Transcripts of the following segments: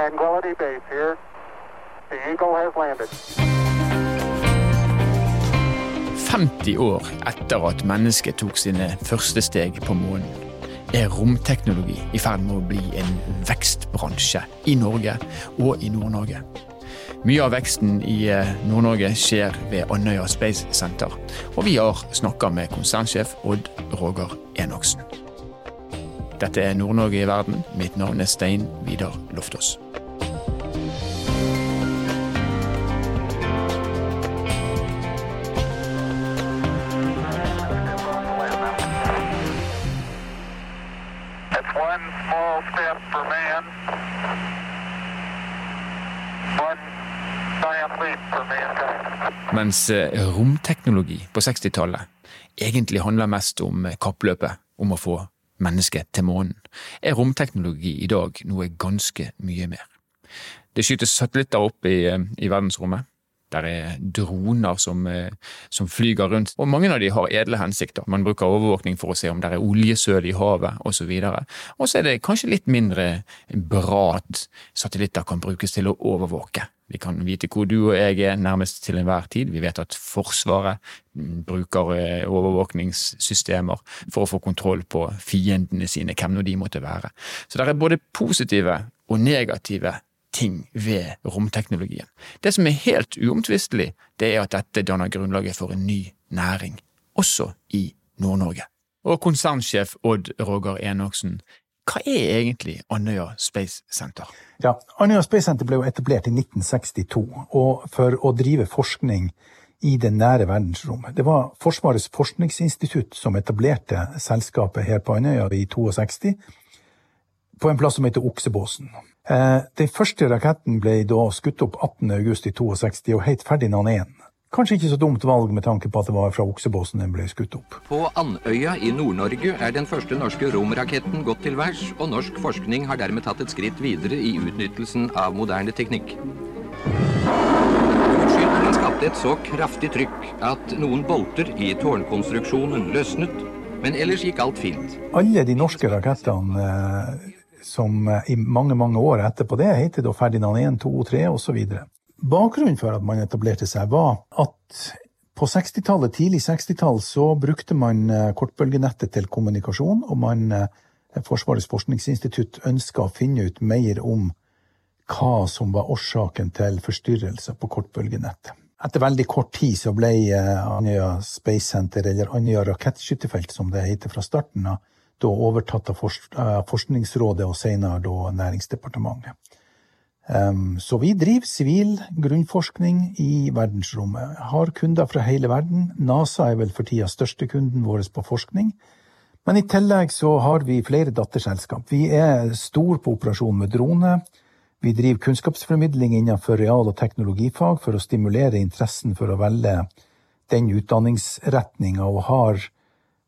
Tranquility Base here. The Eagle has landed. 50 år etter at mennesket tok sine første steg på månen, er romteknologi i ferd med å bli en vekstbransje i Norge og i Nord-Norge. Mye av veksten i eh, Nord-Norge skjer ved Andøya Space Center, og vi har snakka med konsernsjef Odd Roger Enoksen. Dette er Nord-Norge i verden. Mitt navn er Stein Vidar Loftaas. Mens eh, romteknologi på 60-tallet egentlig handler mest om eh, kappløpet om å få mennesket til månen, er romteknologi i dag noe ganske mye mer. Det skytes satellitter opp i, eh, i verdensrommet. Der er droner som, som flyger rundt, og mange av de har edle hensikter. Man bruker overvåkning for å se om det er oljesøl i havet osv. Og så er det kanskje litt mindre bra at satellitter kan brukes til å overvåke. Vi kan vite hvor du og jeg er nærmest til enhver tid. Vi vet at Forsvaret bruker eh, overvåkningssystemer for å få kontroll på fiendene sine, hvem nå de måtte være. Så det er både positive og negative ting ved romteknologien. Det som er helt uomtvistelig, det er at dette danner grunnlaget for en ny næring, også i Nord-Norge. Og konsernsjef Odd Roger Enoksen, hva er egentlig Andøya Space Center? Ja, Andøya Space Center ble etablert i 1962 og for å drive forskning i det nære verdensrommet. Det var Forsvarets forskningsinstitutt som etablerte selskapet her på Andøya i 62, på en plass som heter Oksebåsen. Eh, Den første raketten ble skutt opp 18.8.62 og het Ferdinand 1. Kanskje ikke så dumt valg med tanke på at det var fra Oksebåsen den ble skutt opp. På Andøya i Nord-Norge er den første norske romraketten gått til værs, og norsk forskning har dermed tatt et skritt videre i utnyttelsen av moderne teknikk. Utskytingen skapte et så kraftig trykk at noen bolter i tårnkonstruksjonen løsnet, men ellers gikk alt fint. Alle de norske rakettene eh, som eh, i mange mange år etterpå det heter da Ferdinand 1, 2, 3 osv. Bakgrunnen for at man etablerte seg, var at på 60-tallet, tidlig 60-tall så brukte man eh, kortbølgenettet til kommunikasjon, og man, eh, Forsvarets forskningsinstitutt ønska å finne ut mer om hva som var årsaken til forstyrrelser på kortbølgenettet. Etter veldig kort tid så ble eh, Andøya Space Center, eller Andøya rakettskytefelt som det heter fra starten av, da overtatt av Forskningsrådet og senere da Næringsdepartementet. Så vi driver sivil grunnforskning i verdensrommet. Har kunder fra hele verden. NASA er vel for tida største kunden vår på forskning. Men i tillegg så har vi flere datterselskap. Vi er stor på operasjon med drone. Vi driver kunnskapsformidling innenfor real- og teknologifag for å stimulere interessen for å velge den utdanningsretninga, og har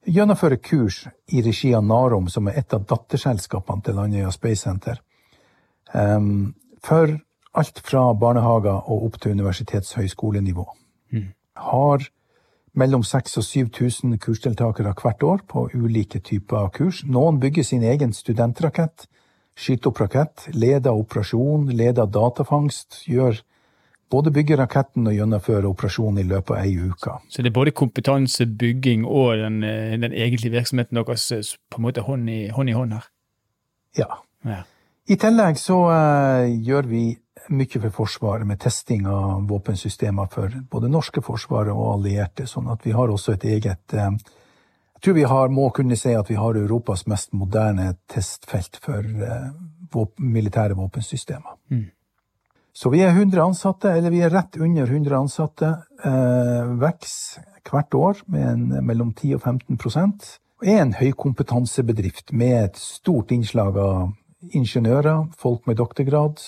gjennomfører kurs i regi av Narom, som er et av datterselskapene til Andøya Space Center, um, for alt fra barnehager og opp til universitetshøyskolenivå. Har mellom 6000 og 7000 kursdeltakere hvert år på ulike typer kurs. Noen bygger sin egen studentrakett, skyter opp rakett, leder operasjon, leder datafangst, gjør både bygger raketten og gjennomfører operasjonen i løpet av ei uke. Så det er både kompetansebygging og den, eh, den egentlige virksomheten deres eh, på en måte hånd i hånd, i hånd her? Ja. Ja. I tillegg så eh, gjør vi mye for Forsvaret med testing av våpensystemer for både norske forsvaret og allierte, sånn at vi har også et eget eh, Jeg tror vi har, må kunne si at vi har Europas mest moderne testfelt for eh, våp militære våpensystemer. Så vi er 100 ansatte, eller vi er rett under 100 ansatte. Eh, veks hvert år med en, mellom 10 og 15 prosent. Og er en høykompetansebedrift med et stort innslag av ingeniører, folk med doktorgrad,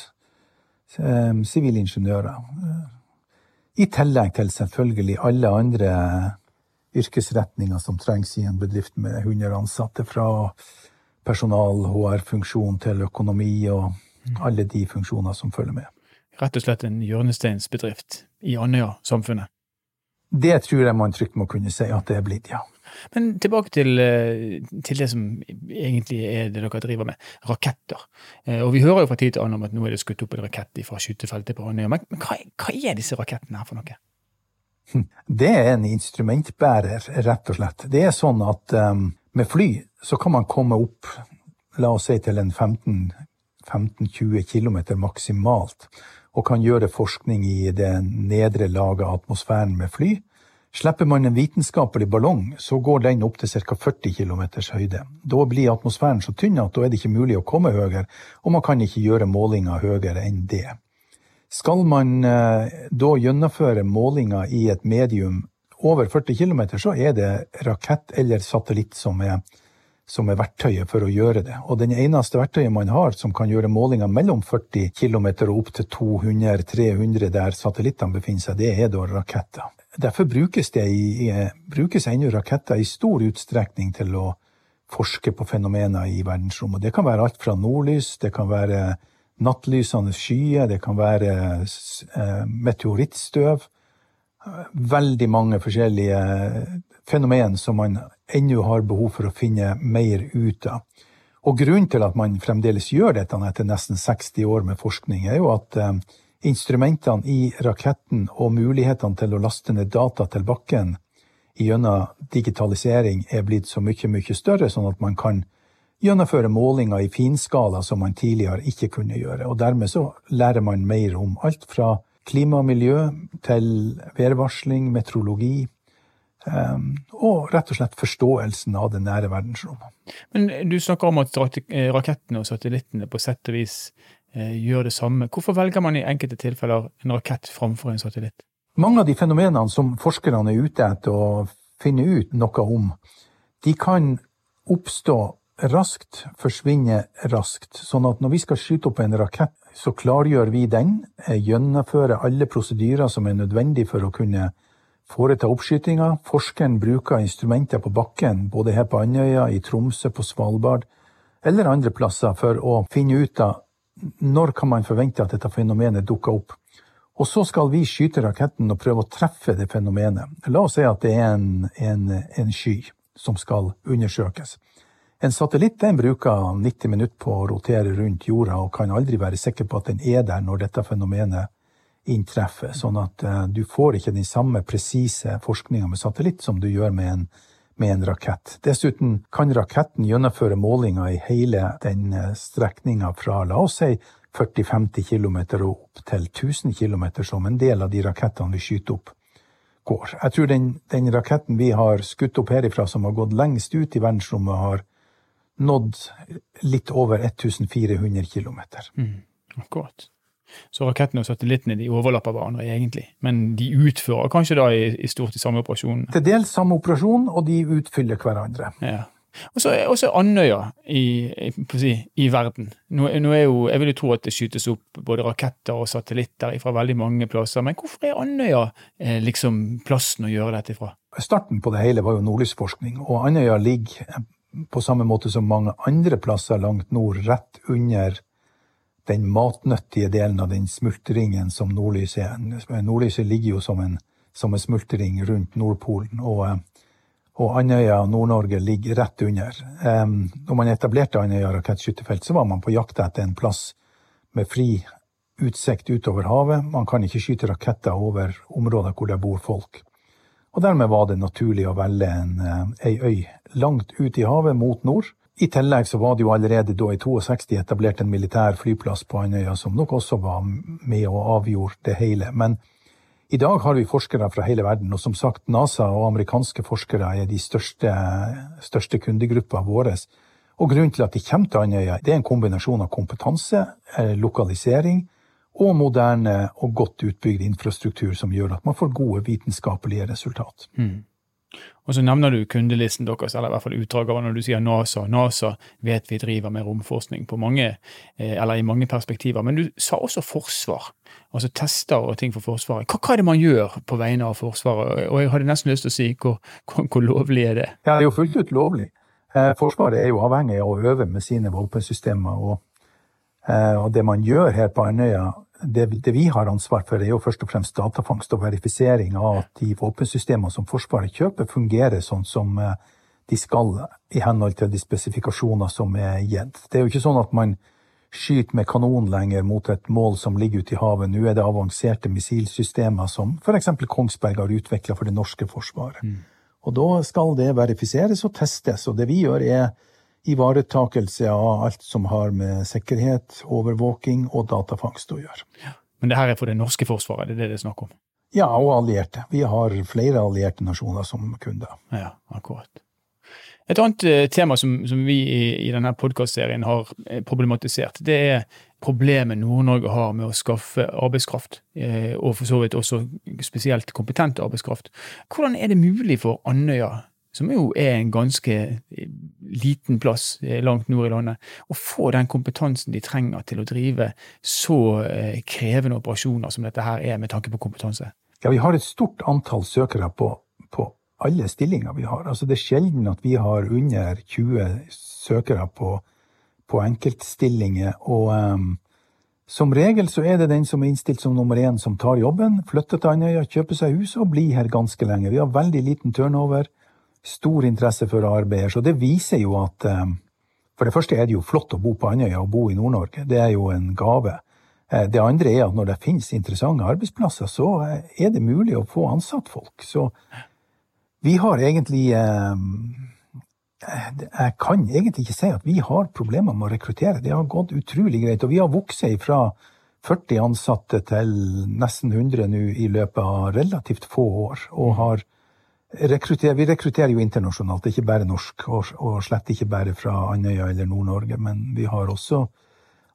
eh, sivilingeniører. Eh, I tillegg til selvfølgelig alle andre yrkesretninger som trengs i en bedrift med 100 ansatte, fra personal, HR-funksjon til økonomi og alle de funksjoner som følger med. Rett og slett en hjørnesteinsbedrift i Andøya-samfunnet. Det tror jeg man trygt må kunne si at det er blitt, ja. Men tilbake til, eh, til, det som egentlig er det dere driver med, raketter. Eh, og vi hører jo fra tid til annen om at nå er det skutt opp en rakett fra skytefeltet på Andøya. Men, men hva, hva, er disse rakettene her for noe? Det er en instrumentbærer, rett og slett. Det er sånn at um, med fly så kan man komme opp, la oss si til en 15-20 km maksimalt, og kan gjøre forskning i det nedre laget av atmosfæren med fly. Slipper man en vitenskapelig ballong, så går den opp til ca. 40 km høyde. Da blir atmosfæren så tynn at da er det ikke mulig å komme høyere, og man kan ikke gjøre målinger høyere enn det. Skal man eh, da gjennomføre målinger i et medium over 40 km, så er det rakett eller satellitt som er, som er, verktøyet for å gjøre det. Og den eneste verktøyet man har som kan gjøre målinger mellom 40 km og opp til 200-300 der satellittene befinner seg, det er da raketter. Derfor brukes det i, brukes ennå raketter i stor utstrekning til å forske på fenomener i verdensrommet. Det kan være alt fra nordlys, det kan være nattlysende skyer, det kan være eh, meteorittstøv. Veldig mange forskjellige fenomen som man ennå har behov for å finne mer ut av. Og Grunnen til at man fremdeles gjør dette etter nesten 60 år med forskning, er jo at eh, instrumentene i raketten og mulighetene til å laste ned data til bakken gjennom digitalisering er blitt så mye, mye større, sånn at man kan gjennomføre målinger i finskala som man tidligere ikke kunne gjøre. Og dermed så lærer man mer om alt fra klima og miljø til værvarsling, meteorologi, og rett og slett forståelsen av det nære verdensrommet. Men du snakker om at rakettene og satellittene på sett og vis eh, gjør det samme. Hvorfor velger man i enkelte tilfeller en rakett framfor en satellitt? Mange av de fenomenene som forskerne er ute etter å finne ut noe om, de kan oppstå raskt forsvinne raskt. Sånn at når vi skal skyte opp en rakett, så klargjør vi den, eh, gjennomfører alle prosedyrer som er nødvendig for å kunne foreta oppskytinga. Forskeren bruker instrumenter på bakken, både her på Andøya, i Tromsø, på Svalbard eller andre plasser, for å finne ut av når kan man forvente at dette fenomenet dukker opp. Og så skal vi skyte raketten og prøve å treffe det fenomenet. La oss si at det er en, en, en sky som skal undersøkes. En satellitt den bruker 90 minutter på å rotere rundt jorda og kan aldri være sikker på at den er der når dette fenomenet inntreffer. Sånn at uh, du får ikke den samme presise forskninga med satellitt som du gjør med en, med en rakett. Dessuten kan raketten gjennomføre målinger i hele den uh, strekninga fra la oss si 40-50 km og opp til 1000 km, som en del av de rakettene vi skyter opp går. Jeg tror den, den raketten vi har skutt opp herifra, som har gått lengst ut i verdensrommet, har nådd litt over 1400 km. Mm, akkurat. Så rakettene og satellittene de overlapper hverandre egentlig, men de utfører kanskje da i, i stort de samme operasjonene? Til dels samme operasjon, og de utfyller hverandre. Ja. Og så er Andøya i, i, i verden. Nå, nå, er jo, Jeg vil jo tro at det skytes opp både raketter og satellitter fra veldig mange plasser, men hvorfor er Andøya eh, liksom plassen å gjøre dette fra? Starten på det hele var jo nordlysforskning, og Andøya ligger på samme måte som mange andre plasser langt nord, rett under den matnyttige delen av den smultringen som nordlyset er. Nordlyset ligger jo som en, som en smultring rundt Nordpolen, og, og Andøya og Nord-Norge ligger rett under. Um, når man etablerte Andøya rakettskytefelt, så var man på jakt etter en plass med fri utsikt utover havet. Man kan ikke skyte raketter over områder hvor det bor folk. Og dermed var det naturlig å velge en, eh, ei øy langt ut i havet mot nord. I tillegg så var det jo allerede da i 62 etablert en militær flyplass på Andøya, som nok også var med og avgjorde det hele. Men i dag har vi forskere fra hele verden, og som sagt, NASA og amerikanske forskere er de største, største kundegruppa våre. Og grunnen til at de kommer til Andøya, det er en kombinasjon av kompetanse, eh, lokalisering og moderne og godt utbygd infrastruktur som gjør at man får gode vitenskapelige resultat. Mm. Og så nevner du kundelisten deres, eller i hvert fall utdrag av når du sier NASA. NASA vet vi driver med romforskning på mange, eh, eller i mange perspektiver. Men du sa også forsvar, altså tester og ting for Forsvaret. Hva, hva er det man gjør på vegne av Forsvaret? Og jeg hadde nesten lyst til å si hvor, hvor, hvor lovlig er det? Ja, det er jo fullt ut lovlig. Eh, forsvaret er jo avhengig av å øve med sine våpensystemer. Og, og det man gjør her på Andøya, det, det, vi har ansvar for, er jo først og fremst datafangst og verifisering av at de våpensystemene som Forsvaret kjøper, fungerer sånn som eh, de skal i henhold til de spesifikasjoner som er gitt. Det er jo ikke sånn at man skyter med kanon lenger mot et mål som ligger ute i havet. Nå er det avanserte missilsystemer som f.eks. Kongsberg har utvikla for det norske forsvaret. Mm. Og da skal det verifiseres og testes. Og det vi gjør, er ivaretakelse av alt som har med sikkerhet, overvåking og datafangst å gjøre. Ja. Men det her er for det norske forsvaret, det er det det er snakk om? Ja, og allierte. Vi har flere allierte nasjoner som kunder. Ja, akkurat. Et annet eh, tema som, som vi i, i denne podkastserien har eh, problematisert, det er problemet Nord-Norge har med å skaffe arbeidskraft, eh, og for så vidt også spesielt kompetent arbeidskraft. Hvordan er det mulig for Andøya som jo er en ganske eh, liten plass eh, langt nord i landet, å få den kompetansen de trenger til å drive så eh, krevende operasjoner som dette her er, med tanke på kompetanse? Ja, Vi har et stort antall søkere på, på alle stillinger vi har. Altså Det er sjelden at vi har under 20 søkere på, på enkeltstillinger. og um, som regel så er det den som er innstilt som nummer én, som tar jobben, flytter til Andøya, kjøper seg hus og blir her ganske lenge. Vi har veldig liten turnover stor interesse for arbeidet. Så det viser jo at eh, For det første er det jo flott å bo på Andøya og bo i Nord-Norge. Det er jo en gave. Eh, det andre er at når det finnes interessante arbeidsplasser, så eh, er det mulig å få ansatt folk. Så vi har egentlig Jeg kan egentlig ikke si at vi har problemer med å rekruttere. Det har gått utrolig greit. Og vi har vokst fra 40 ansatte til nesten 100 nå i løpet av relativt få år. og har rekrutterer, vi rekrutterer jo internasjonalt, ikke bare norsk, og, og slett ikke bare fra Andøya eller Nord-Norge. Men vi har også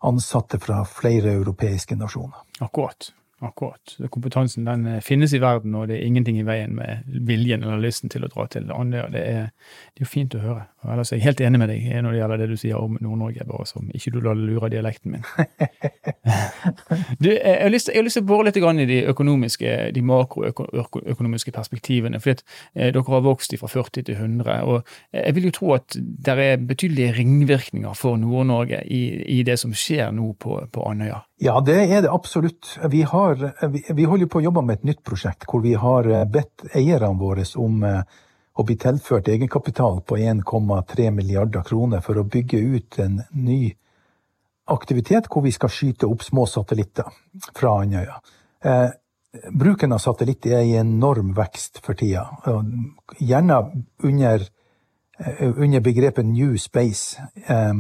ansatte fra flere europeiske nasjoner. Akkurat. Akkurat. Kompetansen den eh, finnes i verden, og det er ingenting i veien med viljen eller lysten til å dra til Andøya. Det, er, det er jo fint å høre. Og ellers er jeg helt enig med deg når det gjelder det du sier om Nord-Norge, bare som ikke du lar lure dialekten min. du, jeg, har lyst, jeg har lyst til å bore litt i de økonomiske, de makroøkonomiske perspektivene. eh, dere har vokst fra 40 til 100, og jeg vil jo tro at det er betydelige ringvirkninger for Nord-Norge i, i, det som skjer nå på, på Andøya. Ja, det er det absolutt. Vi, har, vi, vi holder på å jobbe med et nytt prosjekt hvor vi har eh, bedt eierne våre om eh, å bli tilført egenkapital på 1,3 milliarder kroner for å bygge ut en ny aktivitet hvor vi skal skyte opp små satellitter fra Andøya. Eh, bruken av satellitt er i enorm vekst for tida, gjerne under, eh, under begrepet New Space. Eh,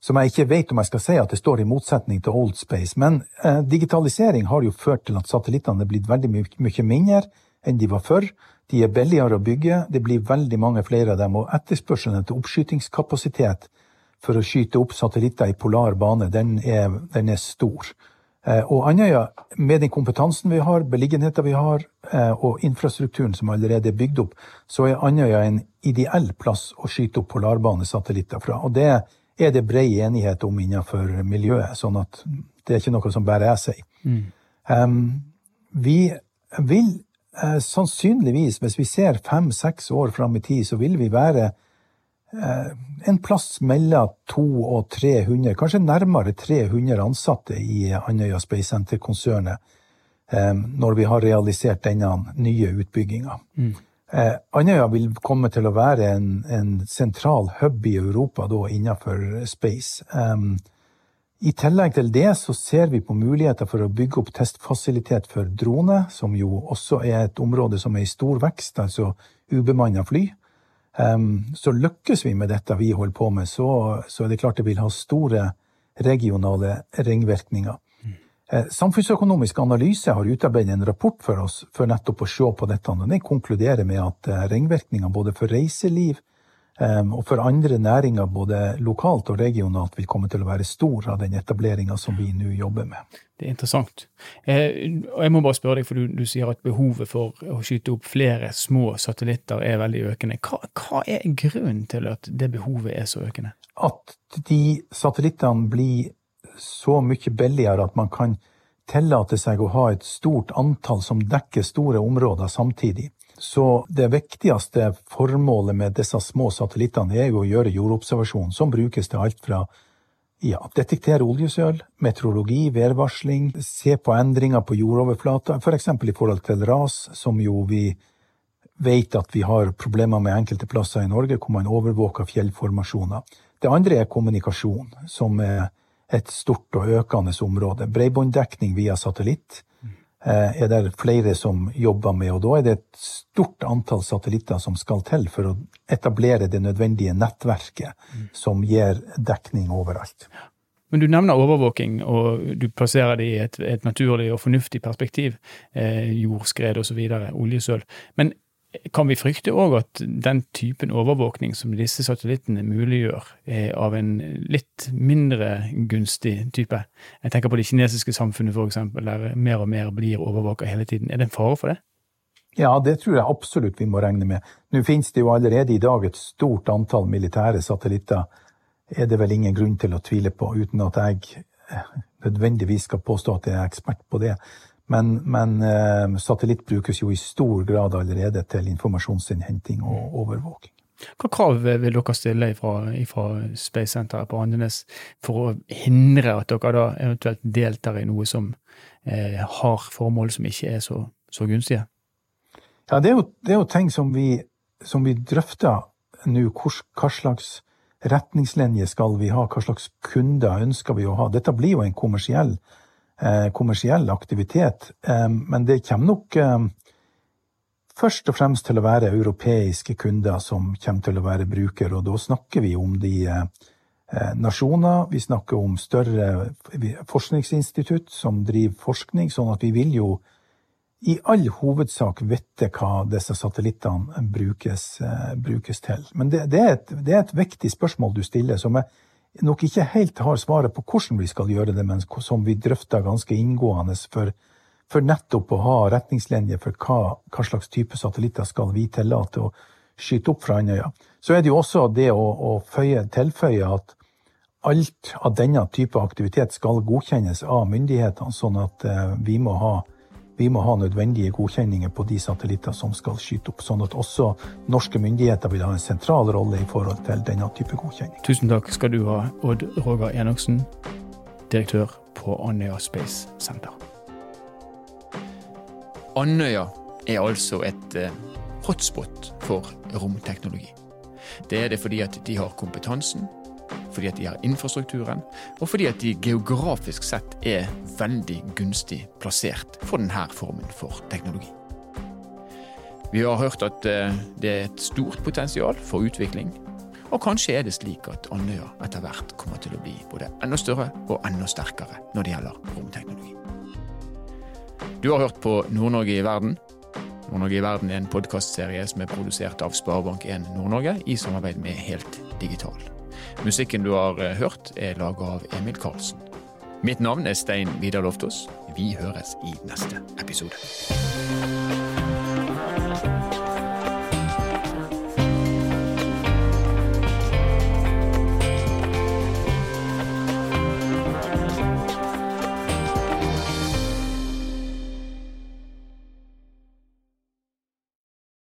som jeg ikke vet om jeg skal si at det står i motsetning til Old Space. Men eh, digitalisering har jo ført til at satellittene er blitt veldig my mye mindre enn de var før. De er billigere å bygge, det blir veldig mange flere av dem, og etterspørselen etter oppskytingskapasitet for å skyte opp satellitter i polar bane, den er, den er stor. Eh, og Andøya, med den kompetansen vi har, beliggenheten vi har, eh, og infrastrukturen som allerede er bygd opp, så er Andøya en ideell plass å skyte opp polarbanesatellitter fra. Og det er er det brei enighet om innenfor miljøet, sånn at det er ikke noe som bare jeg sier. Mm. Um, vi vil uh, sannsynligvis, hvis vi ser fem-seks år fram i tid, så vil vi være uh, en plass mellom 200 og 300, kanskje nærmere 300 ansatte i Andøya Space Center-konsernet um, når vi har realisert denne nye utbygginga. Mm. Eh, Andøya vil komme til å være en, en sentral hub i Europa da, innenfor space. Um, I tillegg til det så ser vi på muligheter for å bygge opp testfasilitet for drone, som jo også er et område som er i stor vekst, altså ubemanna fly. Um, så lykkes vi med dette vi holder på med, så, så er det klart det vil ha store regionale ringvirkninger. Eh, samfunnsøkonomisk analyse har utarbeidet en rapport for oss for nettopp å se på dette. og Den konkluderer med at eh, ringvirkninger både for reiseliv eh, og for andre næringer både lokalt og regionalt vil komme til å være stor av den etableringa som vi nå jobber med. Det er interessant. og Jeg må bare spørre deg, for du, du, sier at behovet for å skyte opp flere små satellitter er veldig økende. Hva, hva er grunnen til at det behovet er så økende? At de satellittene blir så mye billigere at man kan tillate seg å ha et stort antall som dekker store områder samtidig. Så det viktigste formålet med disse små satellittene er jo å gjøre jordobservasjon, som brukes til alt fra Ja, detektere oljesøl, meteorologi, værvarsling, se på endringer på jordoverflata, f.eks. For i forhold til ras, som jo vi vet at vi har problemer med enkelte plasser i Norge, hvor man overvåker fjellformasjoner. Det andre er kommunikasjon, som er et stort og økende område. Bredbånddekning via satellitt eh, er det flere som jobber med, og da er det et stort antall satellitter som skal til for å etablere det nødvendige nettverket som gir dekning overalt. Men du nevner overvåking, og du plasserer det i et, et naturlig og fornuftig perspektiv. Eh, jordskred osv., oljesøl. Men kan vi frykte òg at den typen overvåkning som disse satellittene muliggjør, er av en litt mindre gunstig type? Jeg tenker på det kinesiske samfunnet f.eks., der mer og mer blir overvåka hele tiden. Er det en fare for det? Ja, det tror jeg absolutt vi må regne med. Nå finnes det jo allerede i dag et stort antall militære satellitter. Er det vel ingen grunn til å tvile på, uten at jeg nødvendigvis skal påstå at jeg er ekspert på det. Men, men eh, satellitt brukes jo i stor grad allerede til informasjonsinnhenting og overvåking. Hva krav vil dere stille fra, Space Center på Andenes for å hindre at dere da eventuelt deltar i noe som eh, har formål som ikke er så, så gunstige? Ja, det er jo, det er jo ting som vi, som vi drøfter nå. Hva slags retningslinjer skal vi ha? Hva slags kunder ønsker vi å ha? Dette blir jo en kommersiell kommersiell aktivitet. Eh, men det kommer nok eh, først og fremst til å være europeiske kunder som kommer til å være brukere, og da snakker vi om de nasjoner, vi snakker om større forskningsinstitutt som driver forskning, sånn at vi vil jo i all hovedsak vite hva disse satellittene brukes, brukes til. Men det, det, er et, det, er et, viktig spørsmål du stiller, som jeg nok ikke helt har svaret på hvordan vi skal gjøre det, men som vi drøfter ganske inngående for, for nettopp å ha retningslinjer for hva, hva, slags type satellitter skal vi tillate å skyte opp fra Andøya. Så er det jo også det å, å føye, tilføye at alt av denne type aktivitet skal godkjennes av myndighetene, sånn at eh, vi må ha vi må ha nødvendige godkjenninger på de satellitter som skal skyte opp, sånn at også norske myndigheter vil ha en sentral rolle i forhold til denne type godkjenning. Tusen takk skal du ha, Odd Roger Enoksen, direktør på Andøya Space Center. Andøya er altså et eh, hotspot for romteknologi. Det er det fordi at de har kompetansen, fordi at de har infrastrukturen, og fordi at de geografisk sett er veldig gunstig plassert for denne formen for teknologi. Vi har hørt at eh, det er et stort potensial for utvikling, og kanskje er det slik at Andøya etter hvert kommer til å bli både enda større og enda sterkere når det gjelder romteknologi. Du har hørt på Nord-Norge i verden. Nord-Norge i verden er en podkastserie som er produsert av Sparebank1 Nord-Norge i samarbeid med Helt Digital. Musikken du har eh, hørt, er laga av Emil Karlsen. Mitt navn er Stein Vidar Loftaas. Vi høres i neste episode.